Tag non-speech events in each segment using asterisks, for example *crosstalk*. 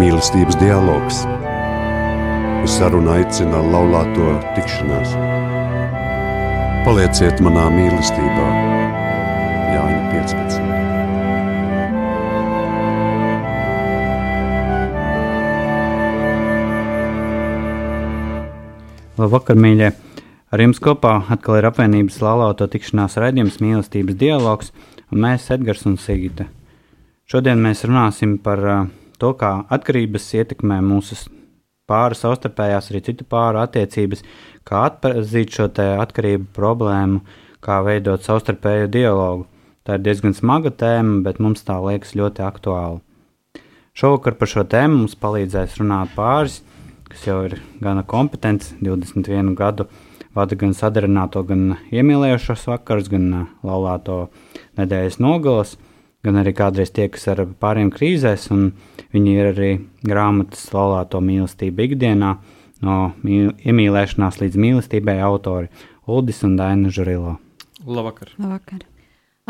Mīlestības dialogs. Uz sarunu aicina laulāto tikšanās. Palieciet manā mīlestībā, Jāņa 15. Labvakar, mīļie! Ar jums kopā atkal ir apvienības laulāto tikšanās raidījums mīlestības dialogs, un mēs, Edgars un Sigita. Šodien mēs runāsim par uh, to, kā atkarības ietekmē mūsu pāri savstarpējās, arī citu pāru attiecības, kā atpazīt šo atkarību problēmu, kā veidot savstarpēju dialogu. Tā ir diezgan smaga tēma, bet mums tā liekas ļoti aktuāla. Šovakar par šo tēmu mums palīdzēs runāt pāris kas jau ir gana kompetents, 21 gadu vada gan sadarināto, gan iemīlējušos vakarus, gan uh, laulāto nedēļas nogalas, gan arī kādreiz tiekas ar pāriem krīzēs, un viņi ir arī grāmatas laulāto mīlestību ikdienā, no mīl iemīlēšanās līdz mīlestībai autori Uldis un Daina Žurilo. Labvakar! Labvakar.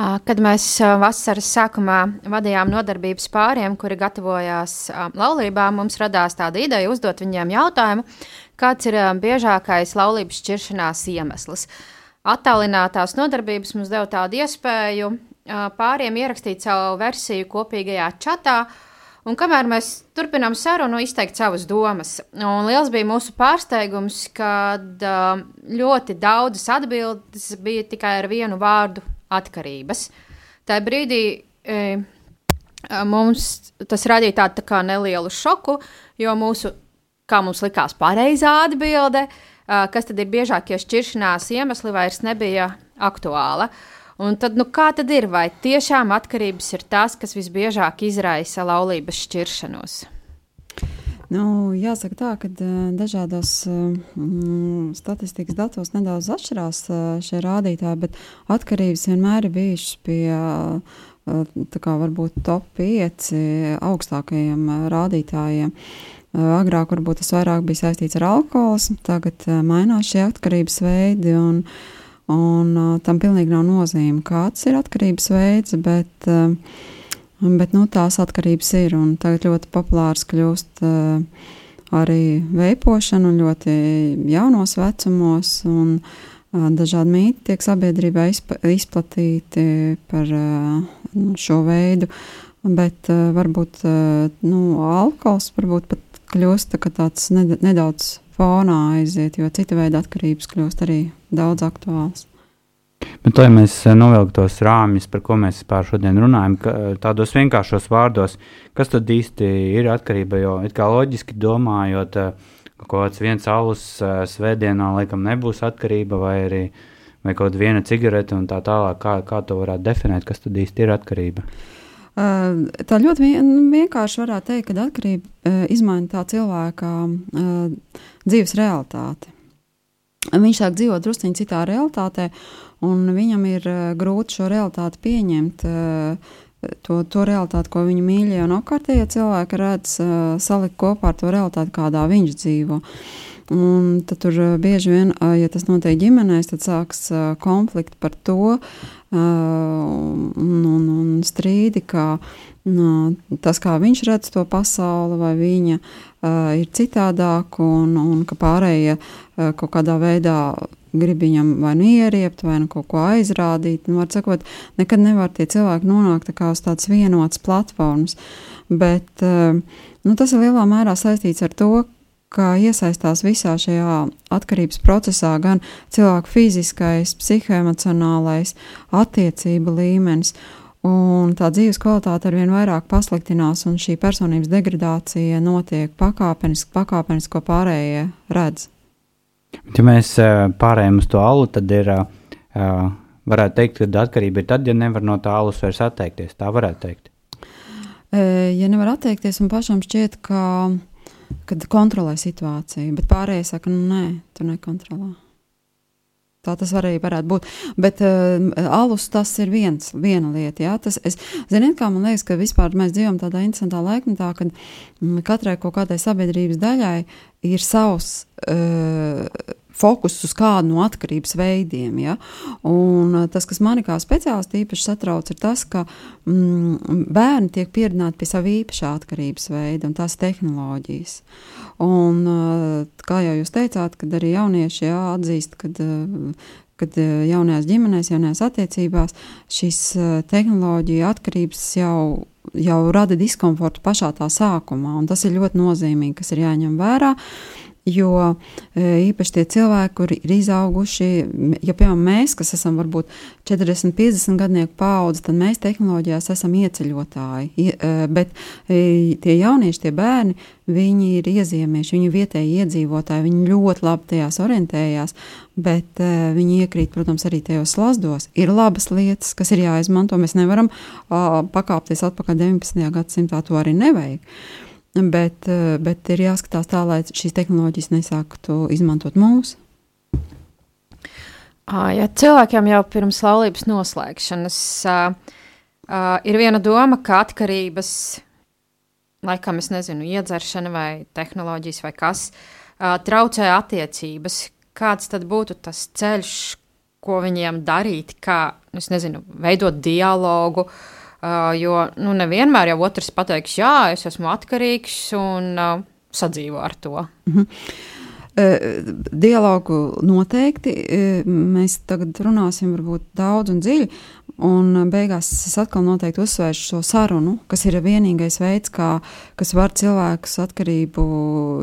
Kad mēs vasaras sākumā vadījām nodarbības pāriem, kuri gatavojās laulībām, mums radās tāda ideja uzdot viņiem jautājumu, kāds ir biežākais laulības šķiršanās iemesls. Attālinātās nodarbības mums deva tādu iespēju pāriem ierakstīt savu versiju kopīgajā čatā, un kamēr mēs turpinām sarunu, izteikt savas domas. Un liels bija mūsu pārsteigums, kad ļoti daudzas atbildes bija tikai ar vienu vārdu atkarības. Tajā brīdī e, mums tas radīja tādu tā nelielu šoku, jo mūsu, kā mums likās, pareizā atbilde, kas tad ir biežākie šķiršanās iemesli, vairs nebija aktuāla. Un tad, nu, kā tad ir? Vai tiešām atkarības ir tas, kas visbiežāk izraisa laulības šķiršanos? Nu, jāsaka tā, ka dažādos mm, statistikas datos nedaudz atšķirās šie rādītāji, bet atkarības vienmēr ir bijušas pie kā, varbūt top 5 augstākajiem rādītājiem. Agrāk varbūt tas vairāk bija saistīts ar alkoholismu, tagad mainās šie atkarības veidi. Un, un tam pilnīgi nav nozīme, kāds ir atkarības veids, bet Bet nu, tās atkarības ir tagad ļoti populārs kļūst arī veipošana ļoti jaunos vecumos. Un, Dažādi mīti tiek sabiedrībā izplatīti par uh, šo veidu, bet varbūt nu, alkohols varbūt pat kļūst tā, tāds nedaudz fonā aiziet, jo cita veida atkarības kļūst arī daudz aktuāls. Bet, lai mēs eh, novilktu tos rāmjus, par ko mēs vispār šodien runājam, ka, eh, tādos vienkāršos vārdos, kas tad īsti ir atkarība? Jo, kā loģiski domājot, eh, kaut kāds viens alus svētdienā laikam nebūs atkarība, vai arī vai kaut viena cigarete un tā tālāk. Kā, kā to varētu definēt, kas tad īsti ir atkarība? Tā ļoti vien, vienkārši varētu teikt, ka atkarība izmaina tā cilvēka dzīves realitāti. Viņš sāk dzīvot druskuļi citā realitātē, un viņam ir uh, grūti šo realitāti pieņemt. Uh, To, to realitāti, ko viņa mīļie un apkārtējie cilvēki redz, uh, salikt kopā ar to realitāti, kādā viņš dzīvo. Un tad tur uh, bieži vien, uh, ja tas notiek ģimenēs, tad sāks uh, konflikti par to un, un, un strīdi, kā uh, tas, kā viņš redz to pasauli, vai viņa ir citādāk, un, un ka pārējie kaut kādā veidā grib viņam vai nu ieriept, vai nu kaut ko aizrādīt. Nu, var sakot, nekad nevar tie cilvēki nonākt tā uz tādas vienotas platformas. Bet nu, tas ir lielā mērā saistīts ar to, kā iesaistās visā šajā atkarības procesā gan cilvēku fiziskais, psihoemocionālais, attiecība līmenis. Un tā dzīves kvalitāte ar vien vairāk pasliktinās, un šī personības degradācija notiek pakāpeniski, pakāpeniski, ko pārējie redz. Ja mēs pārējām uz to alu, tad ir, varētu teikt, ka atkarība ir tad, ja nevar no tā alus vairs atteikties. Tā varētu teikt. Ja nevar atteikties, un pašam šķiet, ka kad kontrolē situāciju, bet pārējie saka, nu nē, tu nekontrolē. Tā tas arī varētu būt. Bet uh, alus tas ir viens, viena lieta. Jā. Tas, es, ziniet, kā man liekas, ka vispār mēs dzīvojam tādā interesantā laikmetā, kad mm, katrai kaut kādai sabiedrības daļai ir savs uh, fokus uz kādu no atkarības veidiem. Ja? Un uh, tas, kas manī kā speciālisti īpaši satrauc, ir tas, ka mm, bērni tiek pieredzināti pie sava īpašā atkarības veida, un tās tehnoloģijas. Un, uh, kā jau jūs teicāt, kad arī jaunieši jā, atzīst, uh, kad jaunajās ģimenēs, jaunajās attiecībās šīs tehnoloģija atkarības jau jau rada diskomfortu pašā tā sākumā, tas ir ļoti nozīmīgi, kas ir jāņem vērā. Uh, Jo e, īpaši tie cilvēki, kuri ir izauguši, ja piemēram mēs, kas esam varbūt 40, 50 gadnieku paudze, tad mēs tehnoloģijās esam ieceļotāji. E, bet e, tie jaunieši, tie bērni, viņi ir iezīmējuši, viņi ir vietēji iedzīvotāji, viņi ļoti labi tajās orientējās, bet viņi iekrīt, protams, arī tajos slazdos. Ir labas lietas, kas ir jāizmanto. Mēs nevaram pakāpties atpakaļ 19. gadsimtā, to arī nevajag. Bet, eh, bet ir jāskatās tā, lai šīs tehnoloģijas nesāktu izmantot mūsu. Ja cilvēkiem jau pirms laulības noslēgšanas uh, uh, ir viena doma, ka atkarības, laikam, es nezinu, iedzeršana vai tehnoloģijas vai kas, uh, traucē attiecības, kāds tad būtu tas ceļš, ko viņiem darīt, kā, es nezinu, veidot dialogu, uh, Uh, jo nu, nevienmēr jau otrs pateiks, jā, es esmu atkarīgs un uh, sadzīvo ar to. Mm -hmm. Dialogu noteikti mēs tagad runāsim, daudz un dziļi, Un uh, beigās es atkal noteikti uzsvēršu šo sarunu, kas ir vienīgais veids, kā, kas var cilvēkus atkarību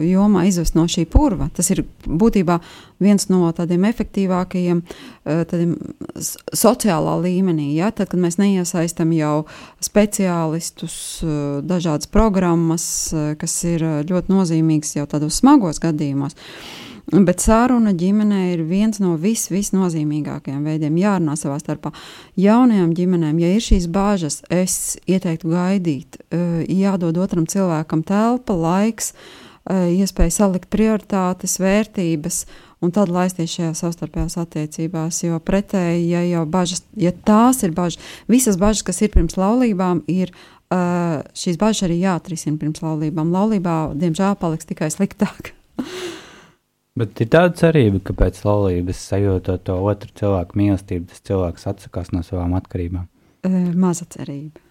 jomā izvest no šī purva. Tas ir būtībā viens no tādiem efektīvākajiem uh, tādiem sociālā līmenī. Ja? Tad, kad mēs neiesaistam jau speciālistus, uh, dažādas programmas, kas ir ļoti nozīmīgas jau tādos smagos gadījumos. Bet sāruna ģimenē ir viens no vis, visnozīmīgākajiem veidiem. Jārunā savā starpā. Jaunajām ģimenēm, ja ir šīs bāžas, es ieteiktu gaidīt, eh, jādod otram cilvēkam telpa, laiks, eh, iespēja salikt prioritātes, vērtības. Un tad laisties šajā savstarpējās attiecībās, jo pretēji, ja jau bažas, ja tās ir bažas, visas bažas, kas ir pirms laulībām, ir uh, šīs bažas arī jāatrisina pirms laulībām. Laulībā, diemžēl, paliks tikai sliktāk. *laughs* Bet ir tāda cerība, ka pēc laulības sajūtot to otru cilvēku mīlestību, tas cilvēks atsakās no savām atkarībām. E, maza cerība.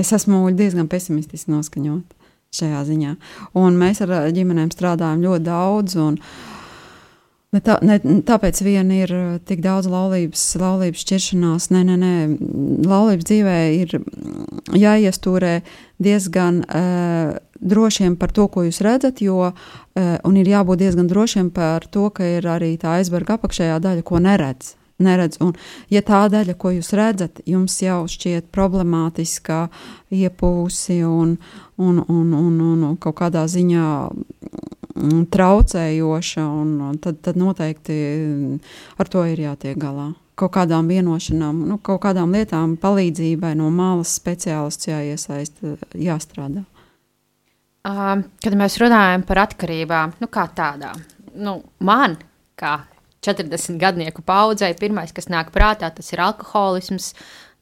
Es esmu diezgan pesimistiski noskaņot šajā ziņā. Un mēs ar ģimenēm strādājam ļoti daudz. Un, Ne tā, ne, tāpēc vien ir tik daudz laulības, laulības šķiršanās. Nē, nē, nē. Laulības dzīvē ir jāiestūrē diezgan uh, drošiem par to, ko jūs redzat, jo uh, ir jābūt diezgan drošiem par to, ka ir arī tā aizberga apakšējā daļa, ko neredz. Neredz. Un, ja tā daļa, ko jūs redzat, jums jau šķiet problemātiska, iepūsi un, un, un, un, un, un kaut kādā ziņā mm, traucējoša, un tad, tad noteikti ar to ir jātiek galā kaut kādām vienošanām, nu, kaut kādām lietām, palīdzībai no malas speciālists jāiesaist, jāstrādā. Uh, kad mēs runājam par atkarībām, nu kā tādām, nu, man, kā 40 gadnieku paudzei, pirmais, kas nāk prātā, tas ir alkoholisms,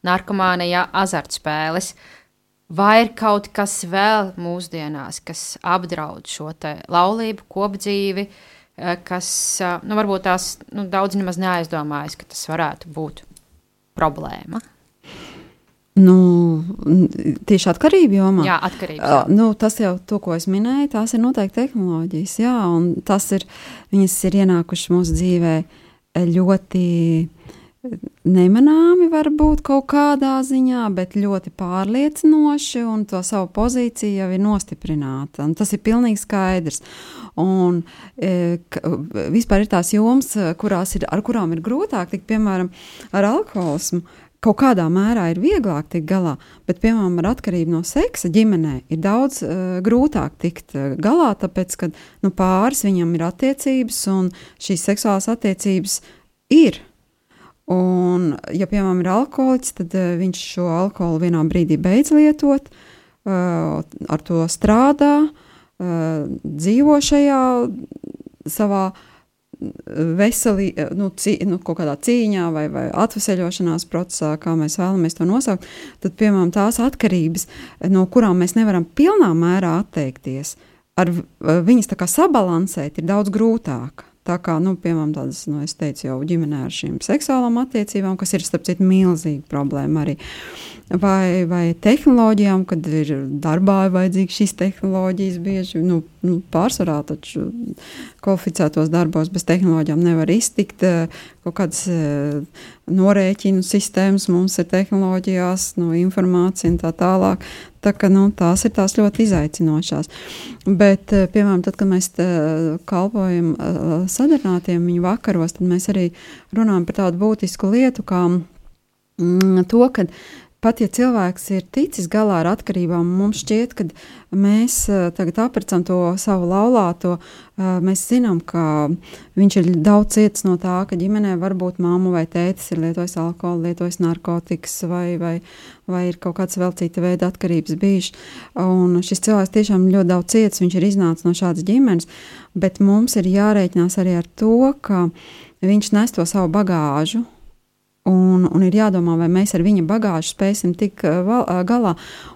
narkomānija, azartspēles. Vai ir kaut kas vēl mūsdienās, kas apdraud šo laulību, kopdzīvi, kas nu, varbūt tās nu, daudz nemaz neaizdomājas, ka tas varētu būt problēma? Nu, tieši atkarība jomā. Jā, atkarība. Uh, nu, tas jau to, ko es minēju, tās ir noteikti tehnoloģijas. Jā, un tas ir, viņas ir ienākušas mūsu dzīvē ļoti nemanāmi, varbūt kaut kādā ziņā, bet ļoti pārliecinoši, un to savu pozīciju jau ir nostiprināta. Tas ir pilnīgi skaidrs. Un e, vispār ir tās jomas, kurās ir, ar kurām ir grūtāk tikt, piemēram, ar alkoholismu kaut kādā mērā ir vieglāk tikt galā, bet, piemēram, ar atkarību no seksa ģimenē ir daudz uh, grūtāk tikt uh, galā, tāpēc, ka nu, pāris viņam ir attiecības un šīs seksuālās attiecības ir. Un, ja, piemēram, ir alkoholiķis, tad uh, viņš šo alkoholu vienā brīdī beidz lietot, uh, ar to strādā, uh, dzīvo šajā savā veseli, nu, cī, nu, kaut kādā cīņā vai, vai atvesaļošanās procesā, kā mēs vēlamies to nosaukt, tad, piemēram, tās atkarības, no kurām mēs nevaram pilnā mērā atteikties, ar viņas tā kā sabalansēt, ir daudz grūtāk. Tā kā, nu, piemēram, tādas, nu, es teicu, jau ģimenē ar šīm seksuālām attiecībām, kas ir, starp citu, milzīga problēma arī. Vai, vai tehnoloģijām, kad ir darbā vajadzīgas šīs tehnoloģijas, bieži nu, nu, pārsvarā taču kvalificētos darbos bez tehnoloģijām nevar iztikt. Kaut kādas norēķinu sistēmas mums ir tehnoloģijās, nu, informācija un tā tālāk. Tā ka, nu, tās ir tās ļoti izaicinošās. Bet, eh, piemēram, tad, kad mēs eh, kalpojam eh, sadarbinātiem viņu vakaros, tad mēs arī runājam par tādu būtisku lietu, kā mm, to, ka pat ja cilvēks ir ticis galā ar atkarībām, mums šķiet, ka mēs eh, tagad apricam to savu laulāto, eh, mēs zinām, ka viņš ir daudz cietis no tā, ka ģimenē varbūt māma vai tētis ir lietojis alkoholu, lietojis narkotikas vai, vai, vai ir kaut kāds vēl cita veida atkarības bijušas. Un šis cilvēks tiešām ļoti daudz cietis, viņš ir iznācis no šādas ģimenes, bet mums ir jārēķinās arī ar to, ka viņš nes to savu bagāžu, Un, un ir jādomā, vai mēs ar viņa bagāžu spēsim tikt uh, uh, galā.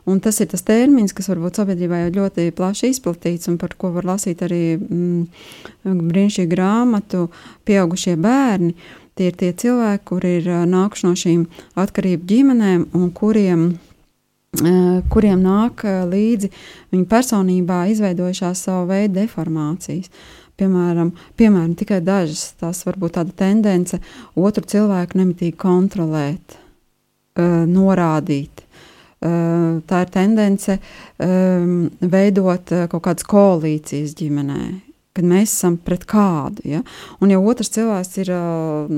Un tas ir tas termins, kas varbūt sabiedrībā jau ļoti plaši izplatīts un par ko var lasīt arī mm, brīnišķīgu grāmatu pieaugušie bērni. Tie ir tie cilvēki, kuri ir uh, nākuši no šīm atkarību ģimenēm un kuriem kuriem nāk līdzi viņa personībā izveidojušās savu veidu deformācijas. Piemēram, piemēram, tikai dažas tās var būt tāda tendence otru cilvēku nemitīgi kontrolēt, uh, norādīt. Uh, tā ir tendence um, veidot uh, kaut kādas koalīcijas ģimenē, kad mēs esam pret kādu. Ja? Un, ja otrs cilvēks ir uh,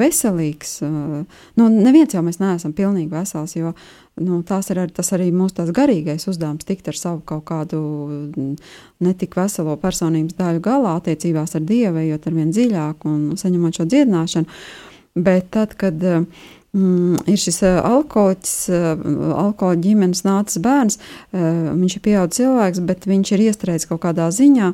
veselīgs, uh, nu, neviens jau mēs neesam pilnīgi vesels, jo nu, ir ar, tas arī mūsu garīgais uzdevums tikt ar savu kaut kādu netik veselo personības daļu galā attiecībās ar Dievu, ejot ar vien dziļāk un saņemot šo dziedināšanu. Bet tad, kad mm, ir šis alkoholiķis, alkohola ģimenes nācis bērns, viņš ir pieaudzis cilvēks, bet viņš ir iestrēdzis kaut kādā ziņā,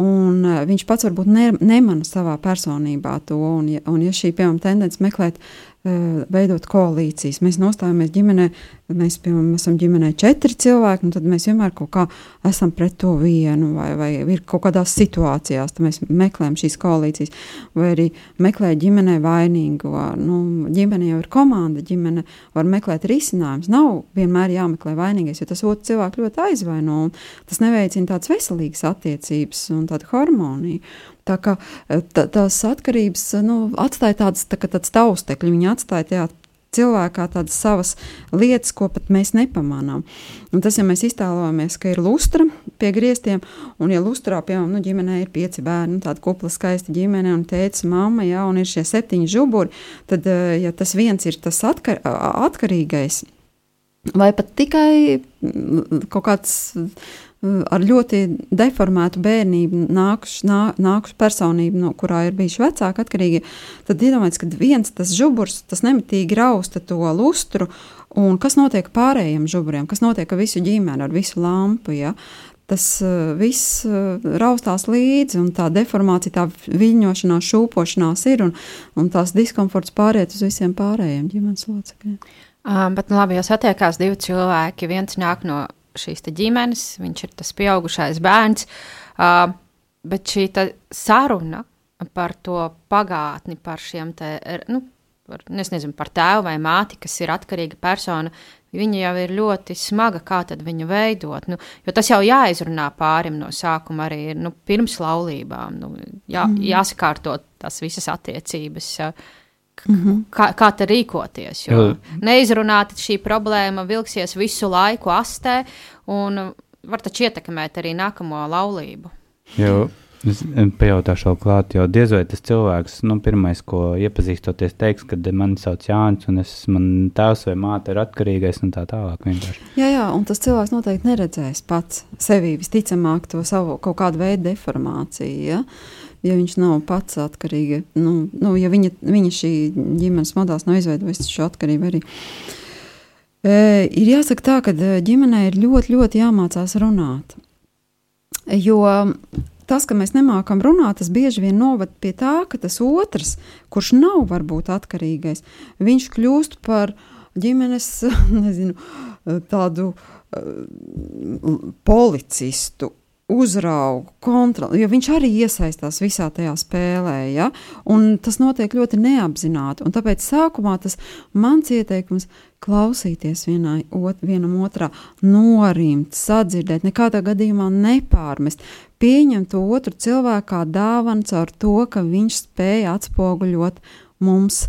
Un viņš pats varbūt ne, nemana savā personībā to. Un, ja, un ja šī, piemēram, tendence meklēt veidot koalīcijas. Mēs nostājamies ģimenē, mēs, piemēram, esam ģimenē četri cilvēki, un tad mēs vienmēr kaut kā esam pret to vienu, vai, vai ir kaut kādās situācijās, tad mēs meklējam šīs koalīcijas, vai arī meklējam ģimenē vainīgo. Nu, ģimene jau ir komanda, ģimene var meklēt risinājumus. Nav vienmēr jāmeklē vainīgais, jo tas otrs cilvēks ļoti aizvaino, un tas neveicina tādas veselīgas attiecības un tādu harmoniju. Tā kā e, tā, tās atkarības nu, atstāja tādas tā, tādas taustekļi, viņi atstāja tajā cilvēkā tādas savas lietas, ko pat mēs nepamanām. Un tas, ja mēs iztēlojamies, ka ir lustra pie griestiem, un ja lustrā, piemēram, nu, ģimenē ir pieci bērni, nu, tāda kupla skaista ģimene, un tēvs, mamma, ja, un ir šie septiņi žuburi, tad, e, ja tas viens ir tas atkar, atkarīgais, vai pat tikai kaut kāds ar ļoti deformētu bērnību, nākušu, nā, nākušu personību, no kurā ir bijuši vecāki atkarīgi, tad iedomājieties, ka viens tas žuburs, tas nemitīgi rausta to lustru, un kas notiek pārējiem žuburiem, kas notiek ar visu ģimeni, ar visu lampu, ja? tas uh, viss uh, raustās līdzi, un tā deformācija, tā viļņošanās, šūpošanās ir, un, un tās diskomforts pāriet uz visiem pārējiem ģimenes locekļiem. Um, bet, nu, labi, jau satiekās divi cilvēki. Viens nāk no šīs ģimenes, viņš ir tas pieaugušais bērns. Uh, bet šī saruna par to pagātni, par šiem te, nu, par, nezinu, par tēvu vai māti, kas ir atkarīga persona, viņa jau ir ļoti smaga, kā tad viņu veidot. Nu, jo tas jau jāizrunā pārim no sākuma arī nu, pirms laulībām. Nu, jā, mm. Jāsakārto tās visas attiecības. Uh, Mm -hmm. kā, kā te rīkoties. Jo Jā. neizrunāta šī problēma vilksies visu laiku astē un var taču ietekmēt arī nākamo laulību. Jo. Es pajautāšu vēl klāt, jo diez vai tas cilvēks, nu, pirmais, ko iepazīstoties, teiks, ka mani sauc Jānis, un es, man tēvs vai māte ir atkarīgais, un tā tālāk. Vienkārši. Jā, jā, un tas cilvēks noteikti neredzēs pats sevī visticamāk to savu kaut kādu veidu deformāciju. Ja? Ja viņš nav pats atkarīgs, nu, nu, ja viņa, viņa šī ģimenes modelis nav izveidojis šo atkarību arī. E, ir jāsaka tā, ka e, ģimenē ir ļoti, ļoti jāmācās runāt. Jo tas, ka mēs nemākam runāt, tas bieži vien noved pie tā, ka tas otrs, kurš nav varbūt atkarīgais, viņš kļūst par ģimenes *laughs* nezinu, tādu uh, policistu uzraugu, kontroli, jo viņš arī iesaistās visā tajā spēlē, ja? un tas notiek ļoti neapzināti. Un tāpēc sākumā tas mans ieteikums klausīties vienai, ot, vienam otrā, norimt, sadzirdēt, nekādā gadījumā nepārmest, pieņemt otru cilvēku kā dāvanu caur to, ka viņš spēja atspoguļot mums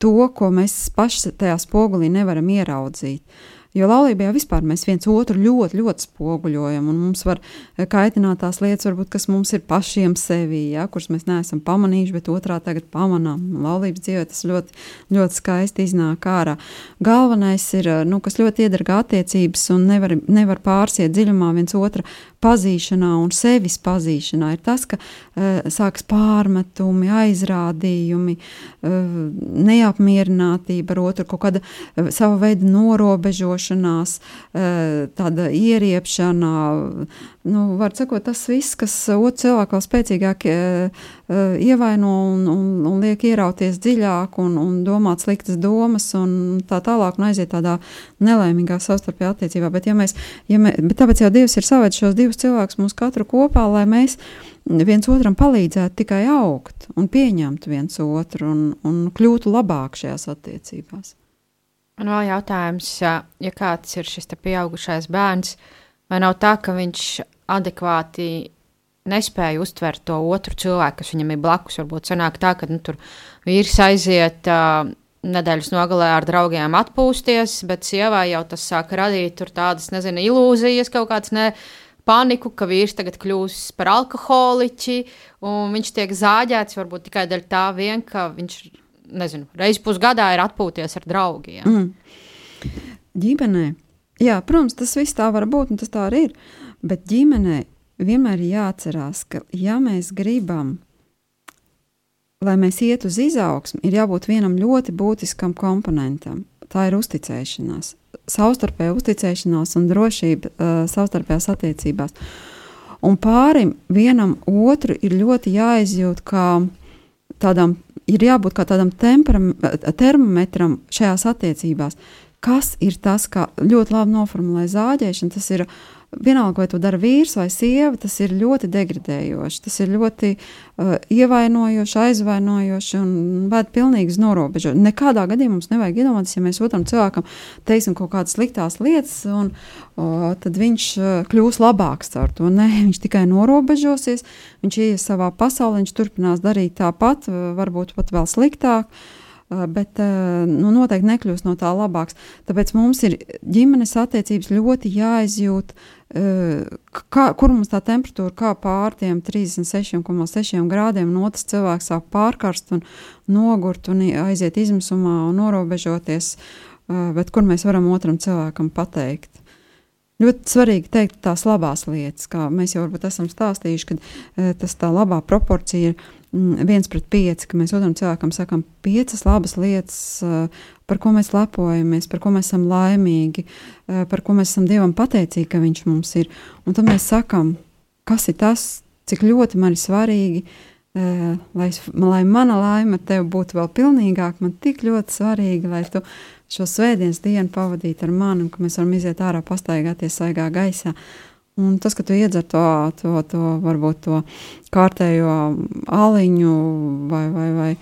to, ko mēs paši tajā spogulī nevaram ieraudzīt. Uh, Jo laulībā jau vispār mēs viens otru ļoti, ļoti spoguļojam, un mums var eh, kaitināt tās lietas, varbūt, kas mums ir pašiem sevī, ja, kuras mēs neesam pamanījuši, bet otrā tagad pamanām. Laulības dzīvē tas ļoti, ļoti skaisti iznāk ārā. Galvenais ir, eh, nu, kas ļoti iedargā attiecības un nevar, nevar pārsiet dziļumā viens otra pazīšanā un sevis pazīšanā, ir tas, ka uh, sāks pārmetumi, aizrādījumi, uh, neapmierinātība ar otru, kaut kāda uh, sava veida norobežošanās, uh, tāda ieriepšana. Nu, var sakot, tas viss, kas otru cilvēku vēl spēcīgāk uh, uh, ievaino un, un, un liek ierauties dziļāk un, un domāt sliktas domas un tā tālāk un aiziet tādā nelaimīgā savstarpējā attiecībā. Bet, ja mēs, ja mē, bet tāpēc jau Dievs ir savēdz šos divus cilvēkus mūs katru kopā, lai mēs viens otram palīdzētu tikai augt un pieņemt viens otru un, un kļūtu labāk šajās attiecībās. Man vēl jautājums, ja kāds ir šis pieaugušais bērns, vai nav tā, ka viņš adekvāti nespēja uztvert to otru cilvēku, kas viņam ir blakus. Varbūt sanāk tā, ka nu, tur vīrs aiziet uh, nedēļas nogalē ar draugiem atpūsties, bet sievai jau tas sāk radīt tādas, nezinu, ilūzijas kaut kādas. Ne, paniku, ka vīrs tagad kļūs par alkoholiķi, un viņš tiek zāģēts varbūt tikai dēļ tā vien, ka viņš, nezinu, reiz pusgadā ir atpūties ar draugiem. Mm. Ģimenē, jā, protams, tas viss tā var būt, un tas tā arī ir, bet ģimenē vienmēr ir jāatcerās, ka ja mēs gribam, lai mēs iet uz izaugsmu, ir jābūt vienam ļoti būtiskam komponentam. Tā ir uzticēšanās savstarpēja uzticēšanās un drošība uh, savstarpējās attiecībās. Un pārim vienam otru ir ļoti jāizjūt kā tādam, ir jābūt kā tādam termometram šajās attiecībās. Kas ir tas, kā ļoti labi noformulē zāģēšana, tas ir uh, vienalga, vai to dara vīrs vai sieva, tas ir ļoti degradējoši, tas ir ļoti uh, ievainojoši, aizvainojoši un vēd pilnīgi uz norobežu. Nekādā gadījumā mums nevajag iedomāties, ja mēs otram cilvēkam teiksim kaut kādas sliktās lietas, un uh, tad viņš uh, kļūs labāks ar to. Nē, viņš tikai norobežosies, viņš ies savā pasaulē, viņš turpinās darīt tāpat, varbūt pat vēl sliktāk. Uh, bet nu, noteikti nekļūs no tā labāks. Tāpēc mums ir ģimenes attiecības ļoti jāizjūt, kā, kur mums tā temperatūra kā pār tiem 36,6 grādiem, un otrs cilvēks sāk pārkarst un nogurt un aiziet izmisumā un norobežoties, bet kur mēs varam otram cilvēkam pateikt. Ļoti svarīgi teikt tās labās lietas, kā mēs jau esam stāstījuši, ka tas tā labā proporcija ir viens pret pieci, ka mēs otram cilvēkam sakām piecas labas lietas, par ko mēs lepojamies, par ko mēs esam laimīgi, par ko mēs esam Dievam pateicīgi, ka Viņš mums ir. Un tad mēs sakām, kas ir tas, cik ļoti man ir svarīgi, lai, lai mana laime ar tevi būtu vēl pilnīgāka. Man tik ļoti svarīgi, lai tu šo svētdienas dienu pavadītu ar mani, un ka mēs varam iziet ārā, pastaigāties saigā gaisā. Un tas, ka tu iedzer to, to, to varbūt to kārtējo aliņu vai, vai, vai,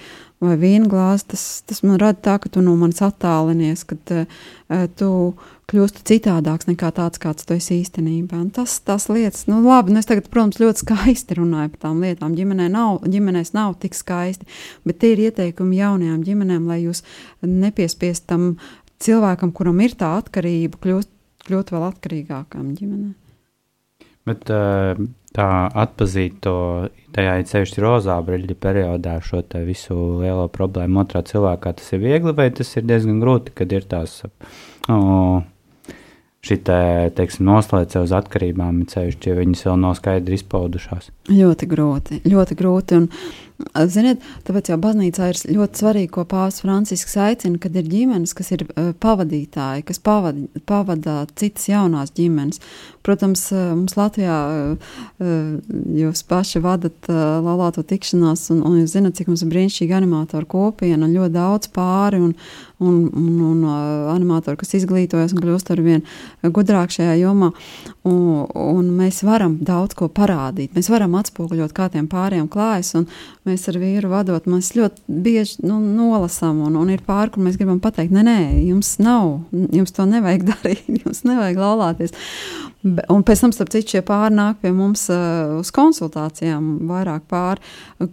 vai vīnu glāzi, tas, tas man rada tā, ka tu no manis attālinies, ka uh, tu kļūsti citādāks nekā tāds, kāds tu esi īstenībā. Un tas, tas lietas, nu labi, nu es tagad, protams, ļoti skaisti runāju par tām lietām. Ģimenē nav, ģimenēs nav tik skaisti, bet tie ir ieteikumi jaunajām ģimenēm, lai jūs nepiespiestam cilvēkam, kuram ir tā atkarība, kļūt, kļūt vēl atkarīgākam ģimenei. Bet eh, tā atzīt to tajā ceļš rozā brīļa periodā šo visu lielo problēmu otrā cilvēkā, tas ir viegli vai tas ir diezgan grūti, kad ir tās. Oh, šī noslēdz uz atkarībām, ceļš, ja viņas vēl nav skaidri izpaudušās. Ļoti grūti, ļoti grūti. Un, Ziniet, tāpēc jau baznīcā ir ļoti svarīgi, ko Pāvils Francisks aicina, kad ir ģimenes, kas ir uh, pavadītāji, kas pavad, pavada citas jaunās ģimenes. Protams, uh, mums Latvijā uh, jūs paši vadat laulāto tikšanās, un, un jūs zinat, cik mums ir brīnišķīgi animātori kopiena un ļoti daudz pāri. Un, un, un, un animatori, kas izglītojas un kļūst ar vien gudrāk šajā jomā. Un, un mēs varam daudz ko parādīt. Mēs varam atspoguļot, kā tiem pāriem klājas. Mēs ar vīru vadot, mēs ļoti bieži nu, nolasām, un, un ir pāri, kur mēs gribam pateikt, nē, nē, jums nav, jums to nevajag *laughs* darīt, jums nevajag laulāties. Un pēc tam, starp citu, šie pāri nāk pie mums uh, uz konsultācijām, vairāk pāri,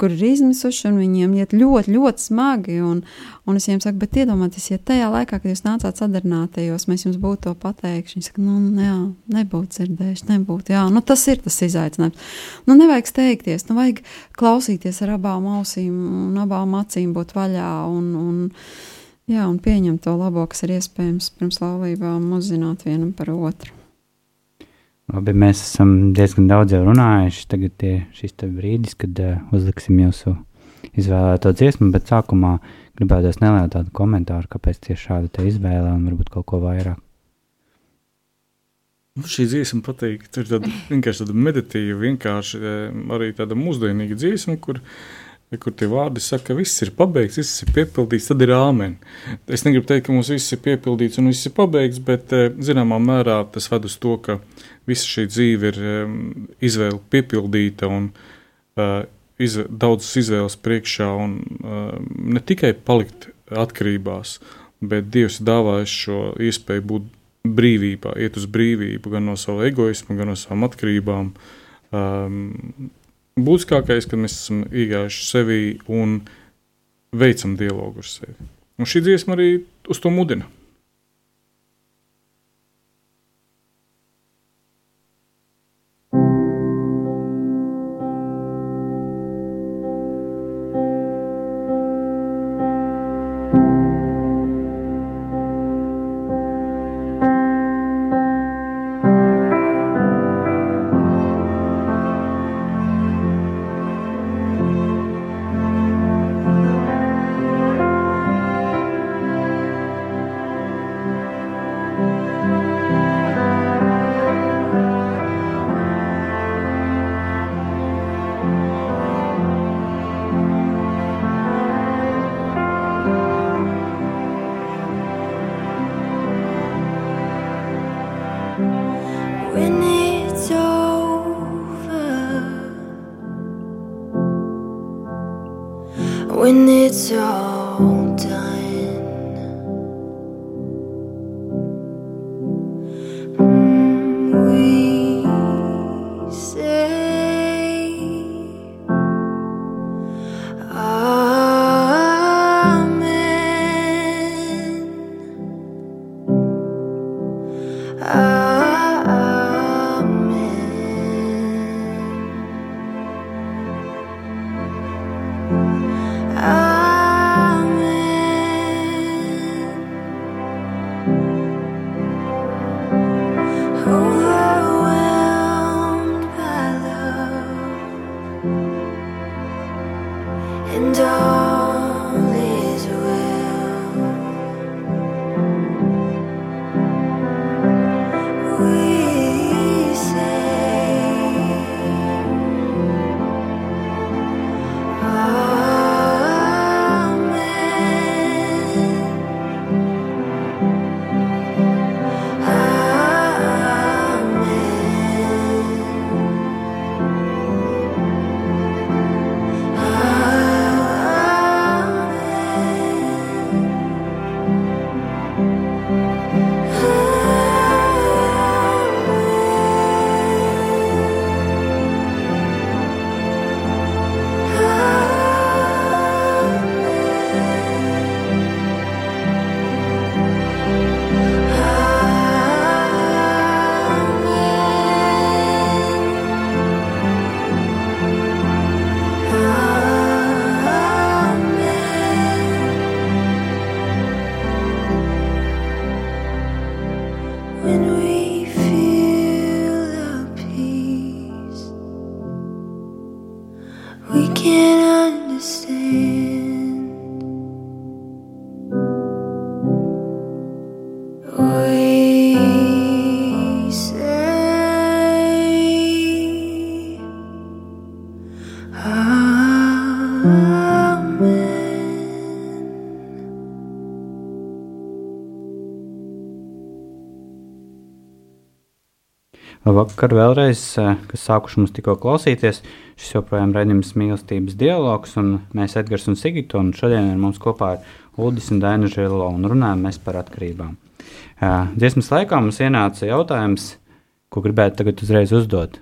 kur ir izmisuši, un viņiem iet ļoti, ļoti smagi. Un, un es viņiem saku, bet iedomājieties, ja tajā laikā, kad jūs nācāt sadarinātajos, mēs jums būtu to pateikuši, viņi saka, nu, jā, nebūtu dzirdējuši, nebūtu, jā, nu, tas ir tas izaicinājums. Nu, nevajag steigties, nu, vajag klausīties ar abām ausīm un abām acīm būt vaļā un, un, jā, un pieņemt to labo, kas ir iespējams pirms laulībām, uzzināt vienam par otru. Labi, mēs esam diezgan daudz jau runājuši. Tagad ir šis brīdis, kad uh, uzliksim jūsu izvēlēto dziesmu, bet sākumā gribētu nelielu tādu komentāru, kāpēc tieši šāda izvēle un varbūt kaut ko vairāk. Nu, šī dziesma patīk. Tur ir vienkārši tāda meditīva, vienkārši eh, arī tāda mūsdienīga dziesma, kur, kur tie vārdi saka, ka viss ir pabeigts, viss ir piepildīts, tad ir āmen. Es negribu teikt, ka mums viss ir piepildīts un viss ir pabeigts, bet eh, zināmā mērā tas ved uz to, ka visa šī dzīve ir izvēle piepildīta un uh, izv daudzas izvēles priekšā, un uh, ne tikai palikt atkarībās, bet Dievs dāvājis šo iespēju būt brīvībā, iet uz brīvību gan no sava egoisma, gan no savām atkarībām. Um, Būtiskākais, kad mēs esam iegājuši sevi un veicam dialogu ar sevi. Un šī dziesma arī uz to mudina. I Vakar vēlreiz, eh, kas sākuši mums tikko klausīties, šis joprojām ir redzams mīlestības dialogs, un mēs Edgars un Sigita, un šodien ar mums kopā ir Uldis un Daina Žilo, un runājam mēs par atkarībām. Eh, Dziesmas laikā mums ienāca jautājums, ko gribētu tagad uzreiz uzdot.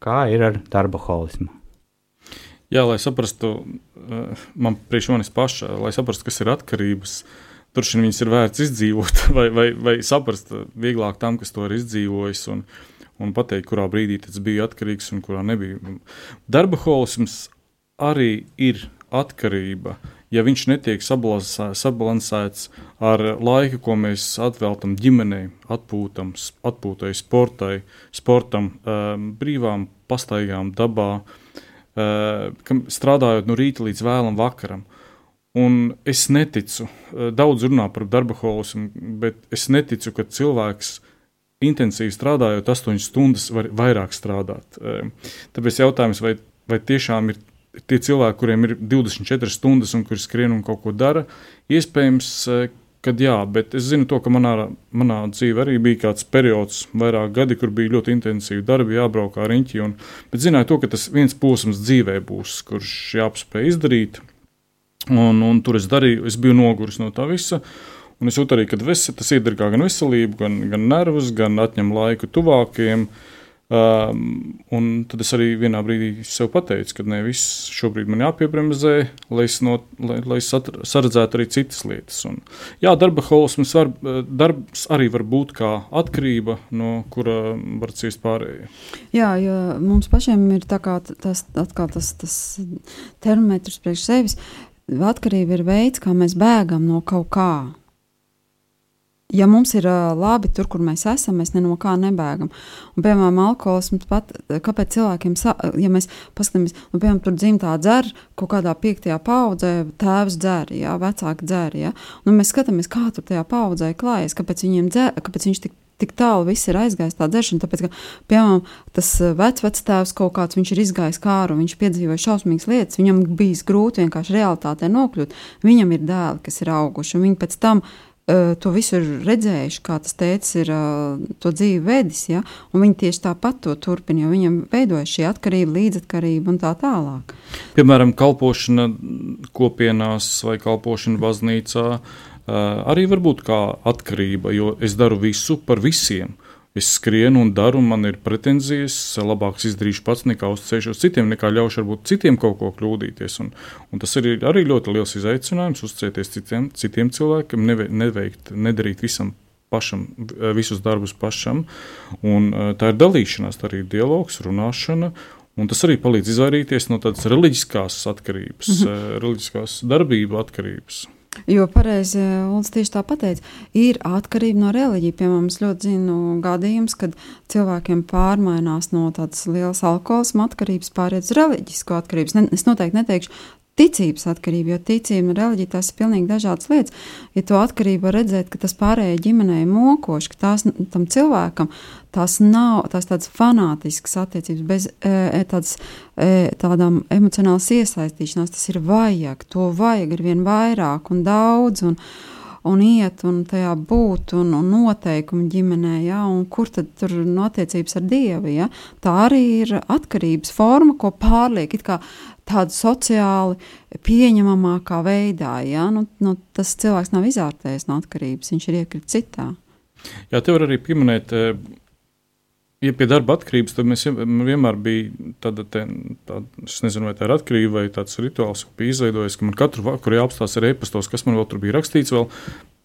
Kā ir ar darba holismu? Jā, lai saprastu, eh, man priekš manis paša, lai saprastu, kas ir atkarības, tur šī viņas ir vērts izdzīvot, *laughs* vai, vai, vai saprast vieglāk tam, kas to ir izdzīvojis, un, un pateikt, kurā brīdī tas bija atkarīgs un kurā nebija. Darba holisms arī ir atkarība, ja viņš netiek sabalansē, sabalansēts ar laiku, ko mēs atveltam ģimenei, atpūtam, atpūtai, sportai, sportam, um, brīvām pastaigām dabā, kam strādājot no rīta līdz vēlam vakaram. Un es neticu, eh, daudz runā par darba holismu, bet es neticu, ka cilvēks intensīvi strādājot, 8 stundas var vairāk strādāt. Tāpēc jautājums, vai, vai tiešām ir tie cilvēki, kuriem ir 24 stundas un kuri skrien un kaut ko dara, iespējams, kad jā, bet es zinu to, ka manā, manā dzīvē arī bija kāds periods, vairāk gadi, kur bija ļoti intensīvi darbi, jābrauk ar riņķi. Un, bet zināju to, ka tas viens posms dzīvē būs, kurš jāapspēj izdarīt. Un, un tur es darīju, es biju noguris no tā visa. Un es jūtu arī, ka ves, tas iedragā gan veselību, gan, gan nervus, gan atņem laiku tuvākajiem. Um, un tad es arī vienā brīdī sev pateicu, ka ne viss šobrīd man jāpiebremzē, lai es, no, lai, lai es saredzētu arī citas lietas. Un, jā, darba holisms var, darbs arī var būt kā atkarība, no kura var ciest pārējie. Jā, jo mums pašiem ir tā kā tas, atkal tas, tas termometrs priekš sevis. Atkarība ir veids, kā mēs bēgam no kaut kā. Ja mums ir uh, labi tur, kur mēs esam, mēs no kā nebēgam. Un, piemēram, alkoholisms pat, kāpēc cilvēkiem, sa, ja mēs paskatāmies, nu, piemēram, tur dzimtā dzer, kaut kādā piektajā paudzē tēvs dzer, jā, vecāki dzer, jā. Un mēs skatāmies, kā tur tajā paudzē klājas, kāpēc viņiem dzer, kāpēc viņš tik tik tālu viss ir aizgājis tā dzeršana. Tāpēc, ka, piemēram, tas vecvectēvs kaut kāds, viņš ir izgājis kāru, viņš piedzīvoja šausmīgas lietas, viņam bijis grūti vienkārši realitātē nokļūt. Viņam ir dēli, kas ir auguši, un viņi pēc tam to visu ir redzējuši, kā tas tēvs ir to dzīvi vedis, ja? viņi tieši tāpat to turpina, jo viņam veidojas šī atkarība, līdzatkarība un tā tālāk. Piemēram, kalpošana kopienās vai kalpošana baznīcā arī var būt kā atkarība, jo es daru visu par visiem. Es skrienu un daru, un man ir pretenzijas, labāk izdarīšu pats, nekā uzticēšos citiem, nekā ļaušu varbūt citiem kaut ko kļūdīties. Un, un tas ir arī ļoti liels izaicinājums uzticēties citiem, citiem cilvēkiem, neve, neveikt, nedarīt visam pašam, visus darbus pašam. Un, uh, tā ir dalīšanās, tā arī ir dialogs, runāšana. Un tas arī palīdz izvairīties no tādas reliģiskās atkarības, mm -hmm. reliģiskās darbību atkarības. Jo pareizi Ulas tieši tā pateica, ir atkarība no reliģija. Piemēram, es ļoti zinu gadījumus, kad cilvēkiem pārmainās no tādas lielas alkoholisma atkarības pāriet uz reliģisko atkarību. Ne, es noteikti neteikšu ticības atkarība, jo ticība un reliģija tās ir pilnīgi dažādas lietas. Ja to atkarību var redzēt, ka tas pārējai ģimenei mokoši, ka tās tam cilvēkam tās nav tās tādas fanātiskas attiecības, bez e, tādas, e, tādām emocionālas iesaistīšanās. Tas ir vajag, to vajag ar vien vairāk un daudz. Un, un iet un tajā būt un, un noteikumi ģimenē, ja, un kur tad tur ir attiecības ar Dievu. Ja. Tā arī ir atkarības forma, ko pārliek tādu sociāli pieņemamākā veidā. Ja. Nu, nu, tas cilvēks nav izārtējis no atkarības, viņš ir iekritis citā. Jā, te var arī pieminēt, eh, ja pie darba atkarības, tad mēs vienmēr bija tāda, te, tāda es nezinu, vai tā ir atkarība vai tāds rituāls, bija izveidojis, ka man katru vakaru jāapstāsta ar e-pastos, kas man vēl tur bija rakstīts, vēl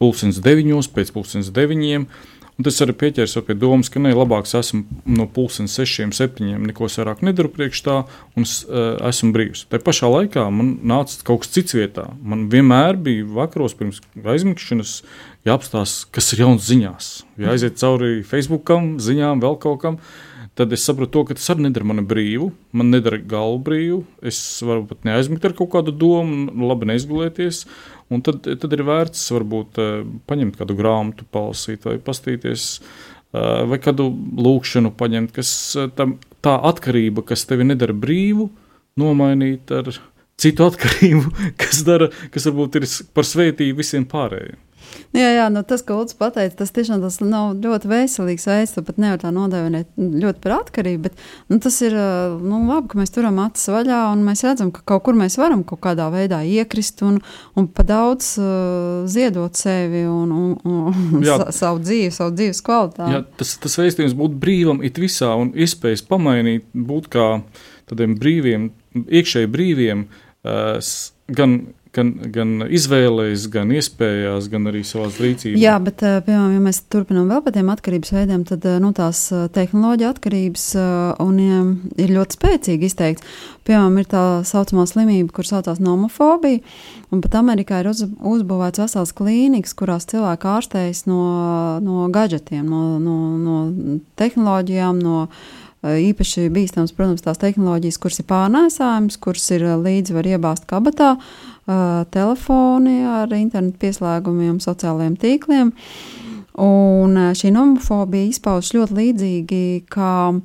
pulkstens deviņos, pēc pulkstens deviņiem. Un tas arī pieķers pie domas, ka ne, labāk es esmu no pusdienas, sešiem, septiņiem, neko vairāk nedaru priekš tā, un es uh, esmu brīvs. Tā pašā laikā man nāca kaut kas cits vietā. Man vienmēr bija vakaros pirms aizmigšanas jāapstāsta, kas ir jauns ziņās. Jāaiziet cauri Facebookam, ziņām, vēl kaut kam. Tad es saprotu, to, ka tas arī nedara mani brīvu. Man nedara galvu brīvu. Es varu pat neaizmigt ar kaut kādu domu, labi neizgulēties. Un tad, tad ir vērts varbūt eh, paņemt kādu grāmatu, palasīt vai pastīties. eh, Vai kādu lūkšanu paņemt, kas eh, tam, tā atkarība, kas tevi nedara brīvu, nomainīt ar citu atkarību, *laughs* kas, dara, kas varbūt ir par svētību visiem pārējiem. Jā, jā nu tas, ko Lūdzu pateica, tas tiešām tas nav ļoti veselīgs veids. Pat nevar tā nodevināt ļoti par atkarību, bet nu, tas ir nu, labi, ka mēs turam acis vaļā un mēs redzam, ka kaut kur mēs varam kaut kādā veidā iekrist un, un pa daudz uh, ziedot sevi un, un, un Jā. sa, savu dzīvi, savu dzīves kvalitāti. Jā, tas, tas veistījums būt brīvam it visā un iespējas pamainīt, būt kā tādiem brīviem, iekšēji brīviem, s- gan, gan, gan izvēlēs, gan iespējās, gan arī savās rīcībās. Jā, bet, ā, piemēram, ja mēs turpinām vēl par tiem atkarības veidiem, tad ā, nu, tās ā, tehnoloģija atkarības un, ir ļoti spēcīgi izteikts. Piemēram, ir tā saucamā slimība, kur saucās nomofobija, un pat Amerikā ir uz, uzbūvēts vesels klīnikas, kurās cilvēki ārstējas no, no gadgetiem, no, no, no tehnoloģijām, no īpaši bīstams, protams, tās tehnoloģijas, kuras ir pārnēsājums, kuras ir līdzi var iebāzt kabatā, ā, telefoni ar internetu pieslēgumiem, sociālajiem tīkliem. Un šī nomofobija izpaužas ļoti līdzīgi kā uh,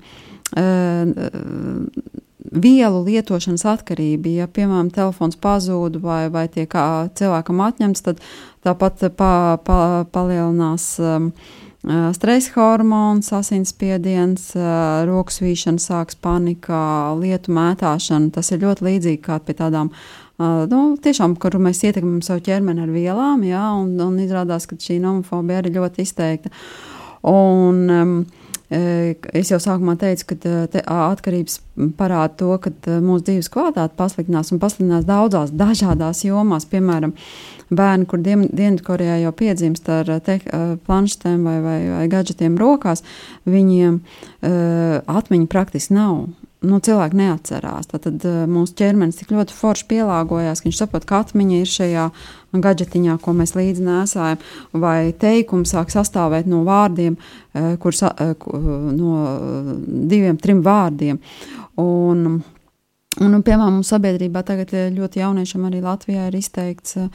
vielu lietošanas atkarība. Ja, piemēram, telefons pazūd vai, vai tiek cilvēkam atņemts, tad tāpat pa, pa, palielinās um, stresa hormons, asinsspiediens, ā, roku svīšana, sāks panika, lietu mētāšana. Tas ir ļoti līdzīgi kā pie tādām. Uh, nu, tiešām, kur mēs ietekmējam savu ķermeni ar vielām, jā, un, un izrādās, ka šī nomofobija ir ļoti izteikta. Un, um, Es jau sākumā teicu, ka te, te, atkarības parāda to, ka mūsu dzīves kvalitāte pasliktinās un pasliktinās daudzās dažādās jomās. Piemēram, bērni, kur Diem- Dienvidkorejā jau piedzimst ar te, planšetēm vai, vai, vai gadgetiem rokās, viņiem uh, atmiņa praktiski nav. Nu, cilvēki neatcerās. Tad uh, mūsu ķermenis tik ļoti forši pielāgojās, ka viņš saprot, ka atmiņa ir šajā gadžetiņā, ko mēs līdzi nesājam, vai teikums sāk sastāvēt no vārdiem, uh, kur uh, ku- no uh, diviem, trim vārdiem. Un, Un, un, piemēram, mums sabiedrībā tagad eh, ļoti jauniešiem arī Latvijā ir izteikts eh,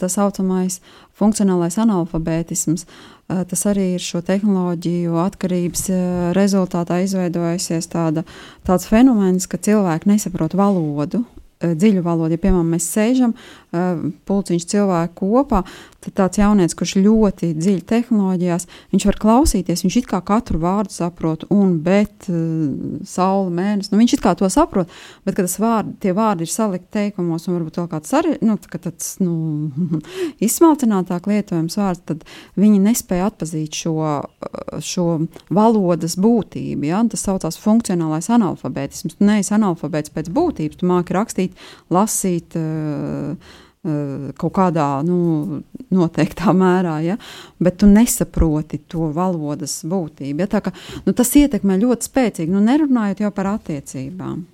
tā saucamais funkcionālais analfabētisms. Eh, Tas arī ir šo tehnoloģiju atkarības eh, rezultātā izveidojusies tāda, tāds fenomens, ka cilvēki nesaprot valodu. eh, Dziļu valodu, ja piemēram mēs sēžam, eh, pulciņš cilvēku kopā, tad tāds jaunietis, kurš ļoti dziļi tehnoloģijās, viņš var klausīties, viņš it kā katru vārdu saprot, un bet, eh, saule, mēnesis, nu viņš it kā to saprot, bet kad vārdi, tie vārdi ir salikti teikumos, un varbūt vēl kāds arī, nu, tā tāds, nu, *laughs* izsmalcinātāk lietojams vārds, tad viņi nespēja atpazīt šo, eh, šo valodas būtību, ja, tas saucās funkcionālais analfabētisms. Tu neesi analfabēts pēc būtības, tu māki rakstīt, lasīt, uh, kaut kādā nu, noteiktā mērā, ja? bet tu nesaproti to valodas būtību. Ja? Kā, nu, tas ietekmē ļoti spēcīgi, nu, nerunājot jau par attiecībām.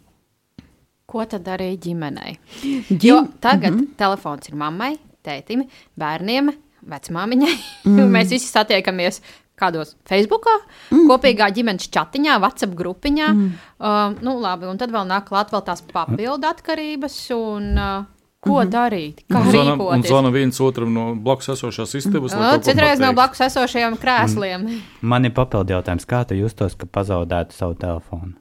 Ko tad darīja ģimenei? Ģim- Jo tagad mm -hmm. telefons ir mammai, tētim, bērniem, vecmāmiņai. Mm. *laughs* Mēs visi satiekamies kādos Facebook, mm. kopīgā ģimenes chatiņā, WhatsApp grupiņā. Mm. Uh, nu, labi, un tad vēl nāk klāt vēl tās papildu atkarības. Un, uh, ko mm -hmm. darīt? Kā Un zvana, un rīkoties? zvana viens otram no blakus esošās istabas. lai kaut ko Citreiz no blakus esošajiem krēsliem. Man ir papildu jautājums, kā tu justos, ka pazaudētu savu telefonu?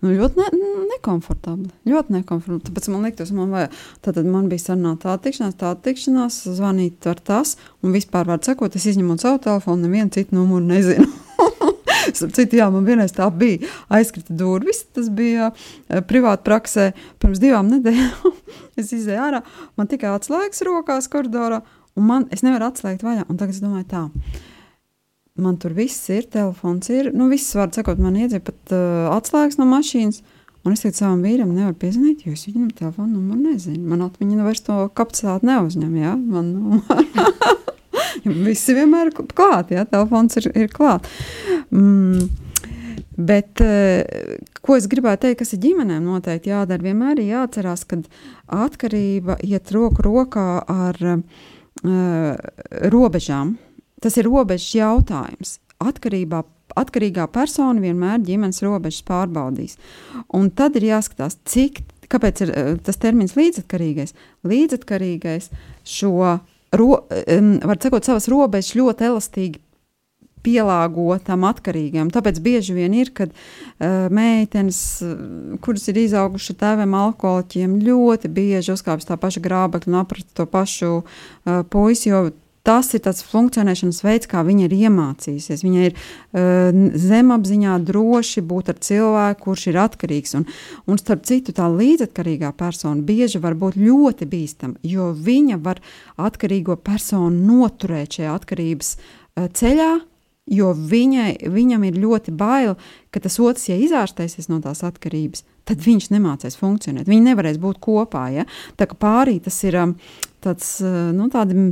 Nu, ļoti ne, nekomfortabli. Ļoti nekomfortabli. Tāpēc man liekas, man, vajag, tātad man bija sarunāta tā tikšanās, tā tikšanās, zvanīt ar tas, un vispār var sekot, es izņemot savu telefonu, nevienu citu numuru nezinu. *laughs* Citu, jā, man vienreiz tā bija. Aizkrita durvis. Tas bija uh, privāti praksē pirms divām nedēļām. *laughs* es izēju ārā, man tikai atslēgas rokās koridorā, un man, es nevaru atslēgt vaļā. Un tagad es domāju, tā. Man tur viss ir, telefons ir. Nu, viss var sakot, man iedzīja pat uh, atslēgas no mašīnas. Un es teicu savam vīram, nevaru piezvanīt, jo es viņam telefonu numuru nezinu. Man atmiņa nu vairs to kapacitāti neuzņem. Jā? Man, nu, *laughs* *laughs* visi vienmēr ir klāt, jā, telefons ir, ir klāt. Mm. Bet, eh, ko es gribēju teikt, kas ir ģimenēm noteikti jādara, vienmēr ir jāatcerās, ka atkarība iet roku rokā ar uh, robežām. Tas ir robežas jautājums. Atkarībā atkarīgā persona vienmēr ģimenes robežas pārbaudīs. Un tad ir jāskatās, cik, kāpēc ir uh, tas termins līdzatkarīgais. Līdzatkarīgais šo, ro, var sakot, savas robežas ļoti elastīgi pielāgotam atkarīgam. Tāpēc bieži vien ir, kad uh, meitenes, uh, kuras ir izaugušas tēviem alkoholiķiem, ļoti bieži uzkāpjas tā paša grābekļa un aprit to pašu uh, puisi, jo tas ir tas funkcionēšanas veids, kā viņa ir iemācījusies. Viņa ir uh, zemapziņā droši būt ar cilvēku, kurš ir atkarīgs. Un, un starp citu, tā līdzatkarīgā persona bieži var būt ļoti bīstama, jo viņa var atkarīgo personu noturēt šajā atkarības uh, ceļā, jo viņai, viņam ir ļoti bail, ka tas otrs, ja izārstēsies no tās atkarības, tad viņš nemācīs funkcionēt. Viņi nevarēs būt kopā. Ja? Tā kā pārī tas ir um, tāds nu,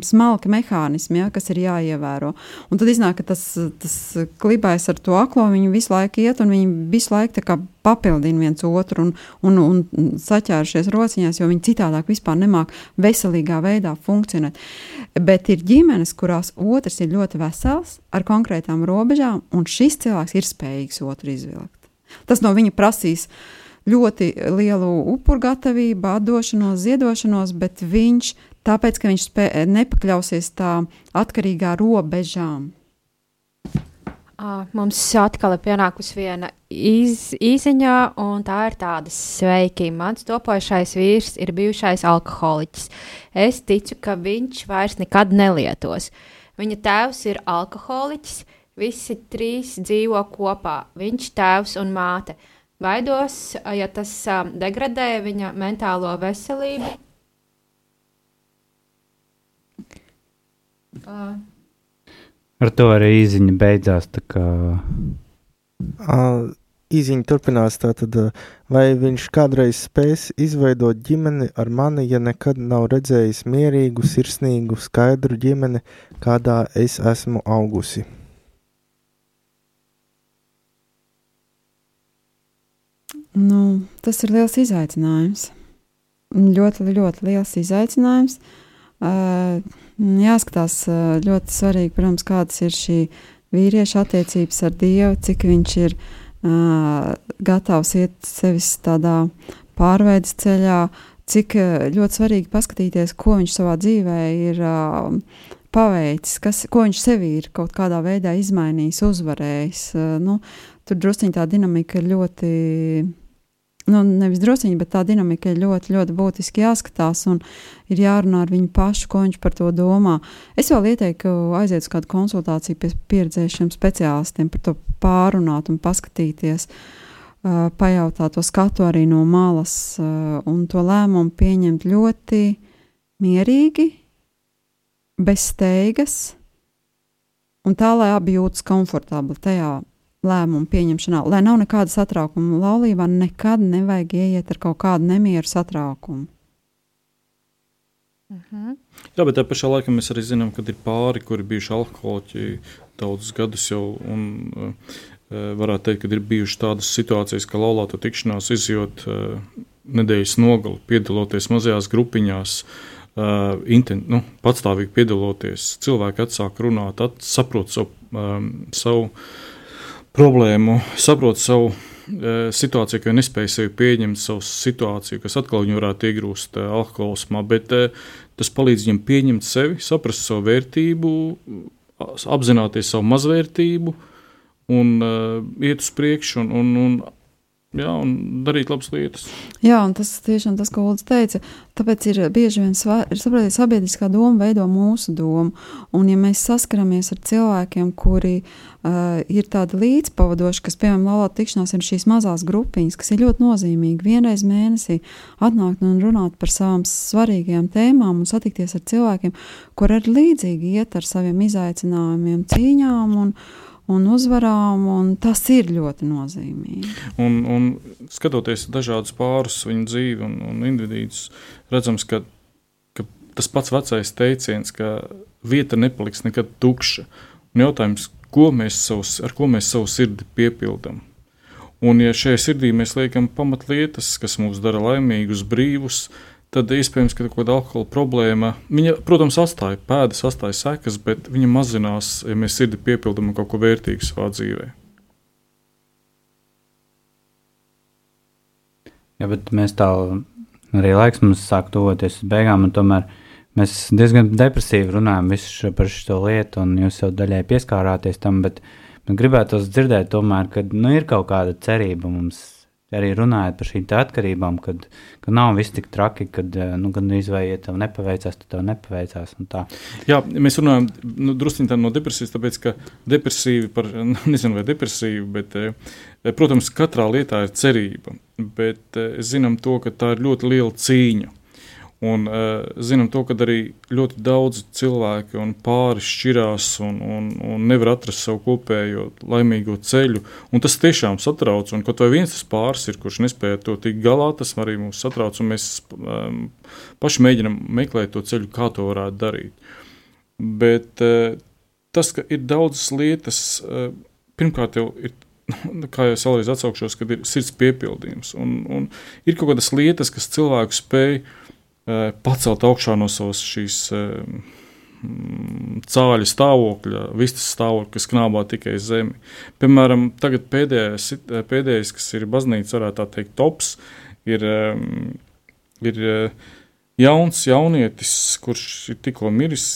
smalki mehānismi, ja, kas ir jāievēro. Un tad iznāk, ka tas, tas klibais ar to aklo, viņi visu laiku iet un viņi visu laiku papildina viens otru un, un, un saķērušies rociņās, jo viņi citādāk vispār nemāk veselīgā veidā funkcionēt. Bet ir ģimenes, kurās otrs ir ļoti vesels, ar konkrētām robežām, un šis cilvēks ir spējīgs otru izvilkt. Tas no viņa prasīs ļoti lielu upuru gatavību, atdošanos, ziedošanos, bet viņš tāpēc, ka viņš spē, nepakļausies tā atkarīgā robežām. Mums atkal ir pienākusi viena iz, īsiņā, un tā ir tāda sveiki. Mans topošais vīrs ir bijušais alkoholiķis. Es ticu, ka viņš vairs nekad nelietos. Viņa tēvs ir alkoholiķis, visi trīs dzīvo kopā - viņš, tēvs un māte. Baidos, ja tas degradē viņa mentālo veselību, Uh. Ar to arī īziņa beidzās. Uh, īziņa turpinās. Tātad, vai viņš kādreiz spēs izveidot ģimeni ar mani, ja nekad nav redzējis mierīgu, sirsnīgu, skaidru ģimeni, kādā es esmu augusi? Nu, tas ir liels izaicinājums. Ļoti, ļoti liels izaicinājums. Uh, jāskatās ļoti svarīgi, protams, kādas ir šī vīrieša attiecības ar Dievu, cik viņš ir uh, gatavs iet sevis tādā pārveides ceļā, cik ļoti svarīgi paskatīties, ko viņš savā dzīvē ir uh, paveicis, kas, ko viņš sevī ir kaut kādā veidā izmainījis, uzvarējis. Uh, nu, tur drusciņā tā dinamika ir ļoti nu, nevis druskuļi, bet tā dinamika ir ļoti, ļoti būtiski jāskatās un ir jārunā ar viņu pašu, ko viņš par to domā. Es vēl ieteiktu aiziet uz kādu konsultāciju pie pieredzējušiem speciālistiem, par to pārunāt un paskatīties. Uh, pajautāt to skatu arī no malas, uh, un to lēmumu pieņemt ļoti mierīgi, bez steigas, un tā, lai abi jūtas komfortabli tajā lēmumu pieņemšanā, lai nav nekāda satraukuma. Laulībā nekad nevajag ieiet ar kaut kādu nemieru satraukumu. Uh mhm. -huh. Jā, bet tajā pašā laikā mēs arī zinām, ka ir pāri, kuri bijuši alkoholiķi daudzus gadus jau. Un, uh, varētu teikt, ka ir bijušas tādas situācijas, ka laulāto tikšanās izjūt uh, nedēļas nogali, piedaloties mazajās grupiņās. Uh, inten, nu, patstāvīgi piedaloties, cilvēki atsāk runāt, at, saprot savu, um, savu problēmu, saprot savu e, situāciju, ka nespēja sevi pieņemt, savu situāciju, kas atkal viņu varētu iegrūst e, alkoholismā, bet e, tas palīdz viņam pieņemt sevi, saprast savu vērtību, apzināties savu mazvērtību un uh, iet uz priekšu un, un, un jā, un darīt labas lietas. Jā, un tas tiešām tas, ko Ulrichs teica, tāpēc ir bieži vien saprotiet, sabiedriskā doma veido mūsu domu. Un, ja mēs saskaramies ar cilvēkiem, kuri uh, ir tādi līdzpavadoši, kas, piemēram, laulāta tikšanās ir šīs mazās grupiņas, kas ir ļoti nozīmīgi, vienreiz mēnesī atnākt un runāt par savām svarīgajām tēmām un satikties ar cilvēkiem, kur ir līdzīgi iet ar saviem izaicinājumiem, cīņām un, un uzvarām, un tas ir ļoti nozīmīgi. Un, un skatoties dažādus pārus viņu dzīvi un, un individus, redzams, ka, ka tas pats vecais teiciens, ka vieta nepaliks nekad tukša. Un jautājums, ko mēs savus, ar ko mēs savu sirdi piepildām? Un, ja šajā sirdī mēs liekam pamatlietas, kas mūs dara laimīgus, brīvus, tad iespējams, ka kaut kāda alkohola problēma, viņa, protams, atstāja pēdas, atstāja sekas, bet viņa mazinās, ja mēs sirdi piepildām kaut ko vērtīgu savā dzīvē. Jā, bet mēs tā arī laiks mums sāk tuvoties beigām, un tomēr mēs diezgan depresīvi runājam šo, par šo lietu, un jūs jau daļai pieskārāties tam, bet, bet gribētu dzirdēt, tomēr, ka nu, ir kaut kāda cerība mums arī runājot par šīm atkarībām, kad, kad nav viss tik traki, kad nu, gan izvēlē, ja tev nepaveicās, tad tev nepaveicās. Jā, mēs runājam nu, druskuļi no depresijas, tāpēc ka depresīvi par, *laughs* nezinu, vai depresīvi, bet, protams, katrā lietā ir cerība, bet zinām to, ka tā ir ļoti liela cīņa. Un uh, zinām to, ka arī ļoti daudz cilvēku un pāri šķirās un, un, un nevar atrast savu kopējo laimīgo ceļu. Un tas tiešām satrauc. Un kaut vai viens tas pāris ir, kurš nespēja to tikt galā, tas arī mūs satrauc. Mēs um, paši mēģinam meklēt to ceļu, kā to varētu darīt. Bet uh, tas, ka ir daudzas lietas, pirmkārt jau ir *laughs* kā jau es vēlreiz atsaukšos, kad ir sirds piepildījums. Un, un ir kaut kādas lietas, kas cilvēku spēj pacelt augšā no savas šīs eh, mm, cāļu stāvokļa, vistas stāvokļa, kas knābā tikai zemi. Piemēram, tagad pēdējais, eh, pēdējais kas ir baznīca, varētu tā teikt, tops, ir, ir jauns jaunietis, kurš ir tikko miris,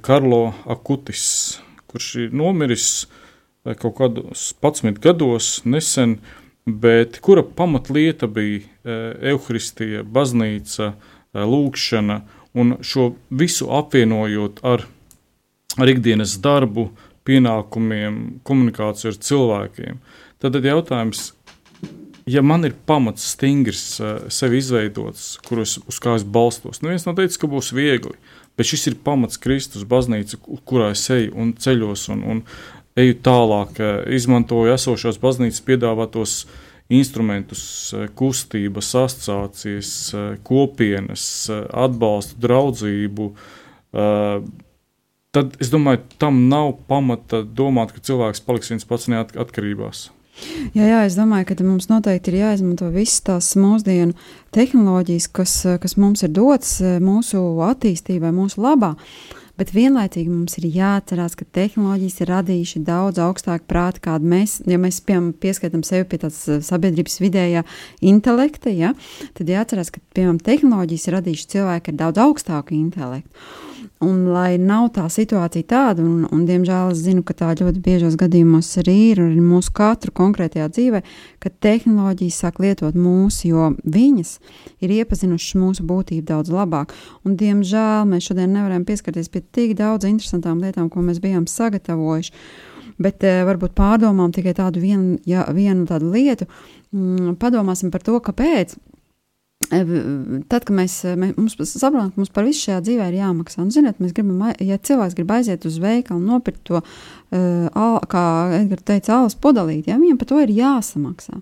Karlo Akutis, kurš ir nomiris kaut kādos 11 gados nesen, bet kura pamatlieta bija Euharistija, baznīca, Eh, lūkšana, un šo visu apvienojot ar, ar ikdienas darbu, pienākumiem, komunikāciju ar cilvēkiem. Tad ir jautājums, ja man ir pamats stingrs, eh, sevi izveidots, kuros, uz kā es balstos, neviens nav teicis, ka būs viegli, bet šis ir pamats Kristus baznīca, kurā es eju un ceļos un, un eju tālāk, eh, izmantoju esošās baznīcas piedāvātos uh, instrumentus, eh, kustības, asociācijas, eh, kopienas, eh, atbalstu, draudzību, tad es domāju, tam nav pamata domāt, ka cilvēks paliks viens pats neatkarībās. Jā, jā, es domāju, ka mums noteikti ir jāizmanto visas tās mūsdienu tehnoloģijas, kas, kas mums ir dotas mūsu attīstībai, mūsu labā. Uh, Bet vienlaicīgi mums ir jāatcerās, ka tehnoloģijas ir radījuši daudz augstāku prātu, kādu mēs, ja mēs piemēram pieskaitām sevi pie tādas eh, sabiedrības vidējā intelekta, ja, tad jāatcerās, ka piemēram tehnoloģijas ir radījuši cilvēki ar daudz augstāku intelektu. Un, lai nav tā situācija tāda, un, un diemžēl es zinu, ka tā ļoti biežos gadījumos arī ir, un arī mūsu katru konkrētajā dzīvē, ka tehnoloģijas sāk lietot mūsu, jo viņas ir iepazinušas mūsu būtību daudz labāk. Un, diemžēl mēs šodien nevaram pieskarties pie tik daudz interesantām lietām, ko mēs bijām sagatavojuši. Bet eh, varbūt pārdomām tikai tādu vienu, ja, vienu tādu lietu. Mm, padomāsim par to, kāpēc Tad, kad mēs, mēs saprotam, ka mums par visu šajā dzīvē ir jāmaksā, un, ziniet, mēs gribam, ja cilvēks grib aiziet uz veikalu un nopirkt to, uh, kā Edgars teica, alus podalīt, ja, viņam par to ir jāsamaksā.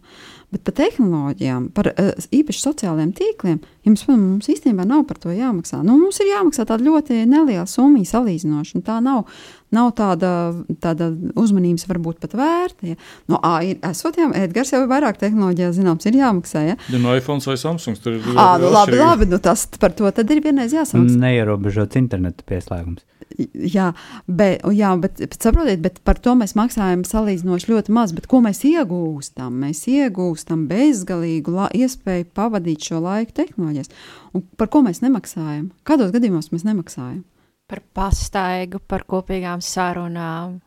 Bet par tehnoloģijām, par uh, īpaši sociālajiem tīkliem, jums, mums īstenībā nav par to jāmaksā. Nu, mums ir jāmaksā tāda ļoti neliela summa salīdzinoši. Tā nav, nav tāda, tāda uzmanības, varbūt pat vērta. Ja. No, ā, ir, esot, jā, Edgars jau ir vairāk tehnoloģijā zināms, ir jāmaksā. Ja, ja no iPhone vai Samsung tur ir. Ā, nu, labi, labi, nu tas par to tad ir vienreiz jāsamaksā. Neierobežots interneta pieslēgums. Jā, bet, jā, bet, saprotiet, bet par to mēs maksājam salīdzinoši ļoti maz. Bet ko mēs iegūstam? Mēs iegūstam bezgalīgu la, iespēju pavadīt šo laiku tehnoloģijās. Un par ko mēs nemaksājam? Kādos gadījumos mēs nemaksājam? Par pastaigu, par kopīgām sarunām.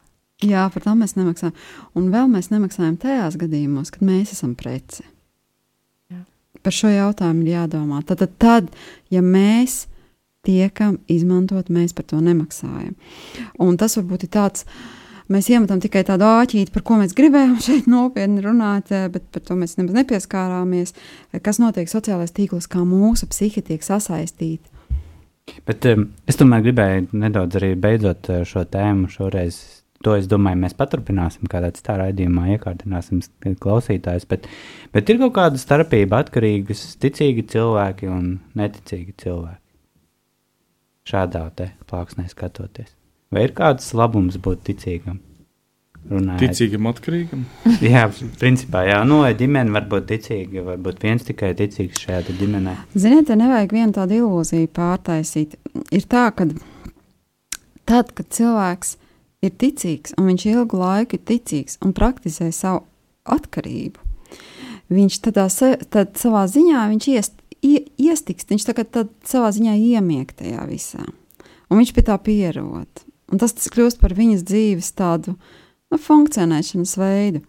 Jā, par tām mēs nemaksājam. Un vēl mēs nemaksājam tajās gadījumos, kad mēs esam preci. Jā. Par šo jautājumu ir jādomā. Tad, tad, tad ja mēs tiekam izmantot, mēs par to nemaksājam. Un tas varbūt ir tāds. Mēs iemetam tikai tādu āķīti, par ko mēs gribējām *laughs* šeit nopietni runāt, eh, bet par to mēs nemaz nepieskārāmies. Kas notiek sociālajos tīklos, kā mūsu psihi tiek sasaistīta. Bet um, es tomēr gribēju nedaudz arī beidzot eh, šo tēmu šoreiz. To es domāju, mēs paturpināsim kādā citā raidījumā, iekārtināsim klausītājus. Bet, bet ir kaut kāda starpība atkarīgas ticīgi cilvēki un neticīgi cilvēki šādā plāksnē skatoties? Vai ir kāds labums būt ticīgam? Runājot. Ticīgam, atkarīgam? *laughs* jā, principā, jā, nu, vai ģimene var būt ticīga, vai būt viens tikai ticīgs šajā ģimenē. Ziniet, te nevajag vienu tādu ilūziju pārtaisīt. Ir tā, ka tad, kad cilvēks ir ticīgs un viņš ilgu laiku ir ticīgs un praktizē savu atkarību, viņš tādā, tad savā ziņā viņš iest, ie, iestiks, viņš tad savā ziņā iemiek tajā visā. Un viņš pie tā pierod. Un tas, tas kļūst par viņas dzīves tādu nu, funkcionēšanas veidu.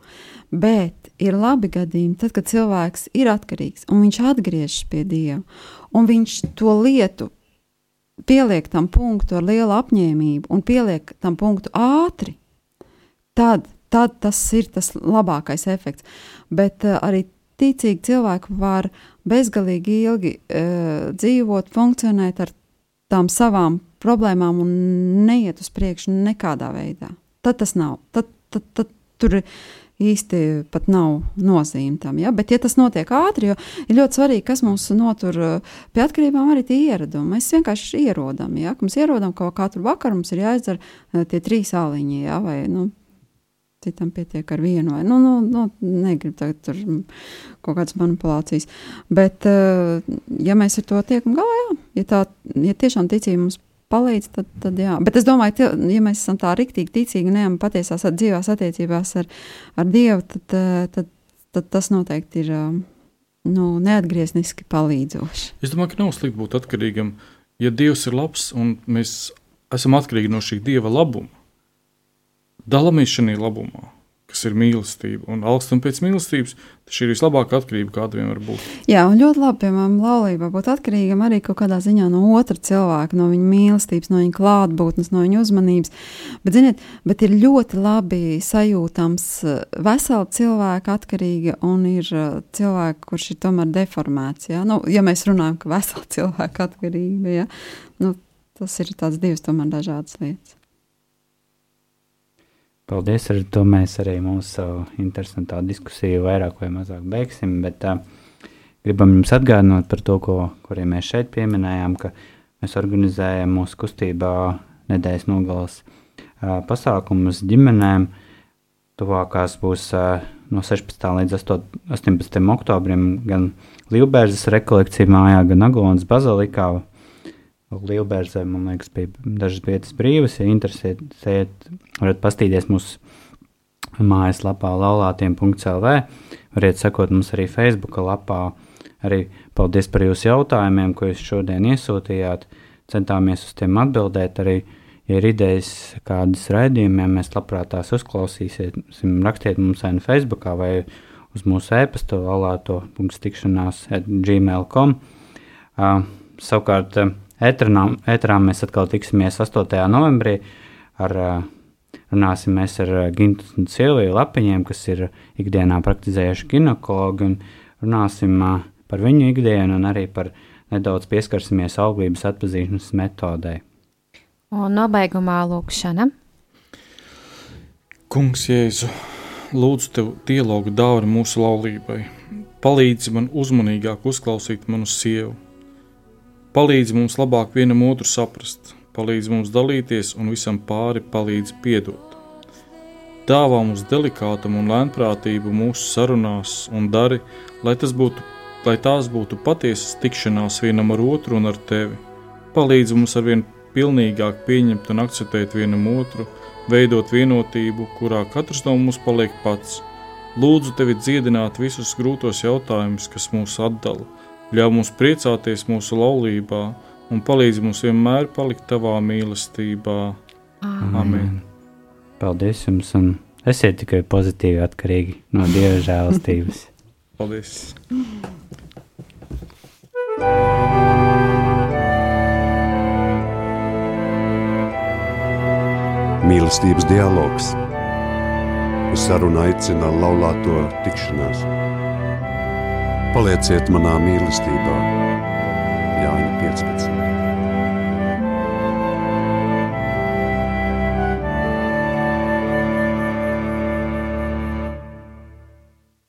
Bet ir labi gadījumi, tad, kad cilvēks ir atkarīgs un viņš atgriežas pie Dieva, un viņš to lietu pieliek tam punktu ar lielu apņēmību un pieliek tam punktu ātri, tad, tad tas ir tas labākais efekts. Bet uh, arī ticīgi cilvēki var bezgalīgi ilgi uh, dzīvot, funkcionēt ar tām savām problēmām un neiet uz priekšu nekādā veidā. Tad tas nav. Tad, tad, tad tur īsti pat nav nozīme tam. Ja? Bet, ja tas notiek ātri, jo ir ļoti svarīgi, kas mūs notur uh, pie atkarībām, arī tie ieradumi. Mēs vienkārši ierodam, ja? mums ierodam kaut katru vakaru, mums ir jāizdzer uh, tie trīs āliņi, ja? vai nu, citam pietiek ar vienu, vai nu, nu, nu, negribu tagad tur mm, kaut kādas manipulācijas. Bet, uh, ja mēs ar to tiekam galā, jā, ja tā ja tiešām ticība mums palīdz, tad, tad jā. Bet es domāju, ka, ja mēs esam tā riktīgi ticīgi un ejam patiesās at- dzīvās attiecībās ar, ar Dievu, tad, eh, tad, tad tas noteikti ir eh, nu, neatgriezniski palīdzoši. Es domāju, ka nav slikti būt atkarīgam. Ja Dievs ir labs un mēs esam atkarīgi no šī Dieva labuma, dalāmies šajā labumā, kas ir mīlestība un augstam pēc mīlestības, šī ir vislabākā atkarība, kāda vien var būt. Jā, un ļoti labi, piemēram, laulībā būt atkarīgam arī kaut kādā ziņā no otra cilvēka, no viņa mīlestības, no viņa klātbūtnes, no viņa uzmanības. Bet, ziniet, bet ir ļoti labi sajūtams eh, vesela cilvēka atkarīga un ir eh, cilvēki, kurš ir tomēr deformēts. Ja, nu, ja mēs runājam, ka vesela *laughs* cilvēka atkarība, ja, nu, tas ir tāds divas tomēr dažādas lietas. Paldies, ar to mēs arī mūsu interesantā diskusiju vairāk vai mazāk beigsim, bet uh, gribam jums atgādināt par to, ko, arī mēs šeit pieminējām, ka mēs organizējam mūsu kustībā nedēļas nogales uh, pasākumus ģimenēm. Tuvākās būs uh, no 16. līdz 8, 18. oktobrim gan Lielbērzes rekolekcija mājā, gan Aglonas bazilikā. Lielbērzē, man liekas, bija dažas vietas brīvas. Ja interesēsiet, varat pastīties mūsu mājaslapā laulātiem.lv. Variet sekot mums arī Facebook lapā. Arī paldies par jūsu jautājumiem, ko jūs šodien iesūtījāt. Centāmies uz tiem atbildēt. Arī, ja ir idejas kādas raidījumiem, mēs labprāt tās uzklausīsim. Rakstiet mums vai nu Facebook vai uz mūsu e-pasta laulāto.tikšanās gmail.com. Uh, savukārt, uh, Ētrā mēs atkal tiksimies 8. novembrī. Ar, uh, runāsim mēs ar uh, Gintu un Silviju Lapiņiem, kas ir ikdienā praktizējuši ginekologi. un Runāsim uh, par viņu ikdienu un arī par nedaudz pieskarsimies auglības atpazīšanas metodei. Un nobeigumā lūkšana. Kungs, Jēzu, lūdzu tev dialogu dāvana mūsu laulībai. Palīdzi man uzmanīgāk uzklausīt manu sievu. Palīdzi mums labāk vienam otru saprast, palīdzi mums dalīties un visam pāri palīdzi piedot. Dāvā mums delikātumu un lēnprātību mūsu sarunās un dari, lai, būtu, lai tās būtu patiesas tikšanās vienam ar otru un ar tevi. Palīdzi mums arvien pilnīgāk pieņemt un akceptēt vienam otru, veidot vienotību, kurā katrs no mums paliek pats. Lūdzu tevi dziedināt visus grūtos jautājumus, kas mūs atdala, ļauj mums priecāties mūsu laulībā un palīdz mums vienmēr palikt tavā mīlestībā. Amen. Paldies jums un esiet tikai pozitīvi atkarīgi no Dieva žēlastības. *laughs* Paldies! Mīlestības dialogs. Uz sarunu aicina laulāto tikšanās. Palieciet manā mīlestībā, Jāņa 15.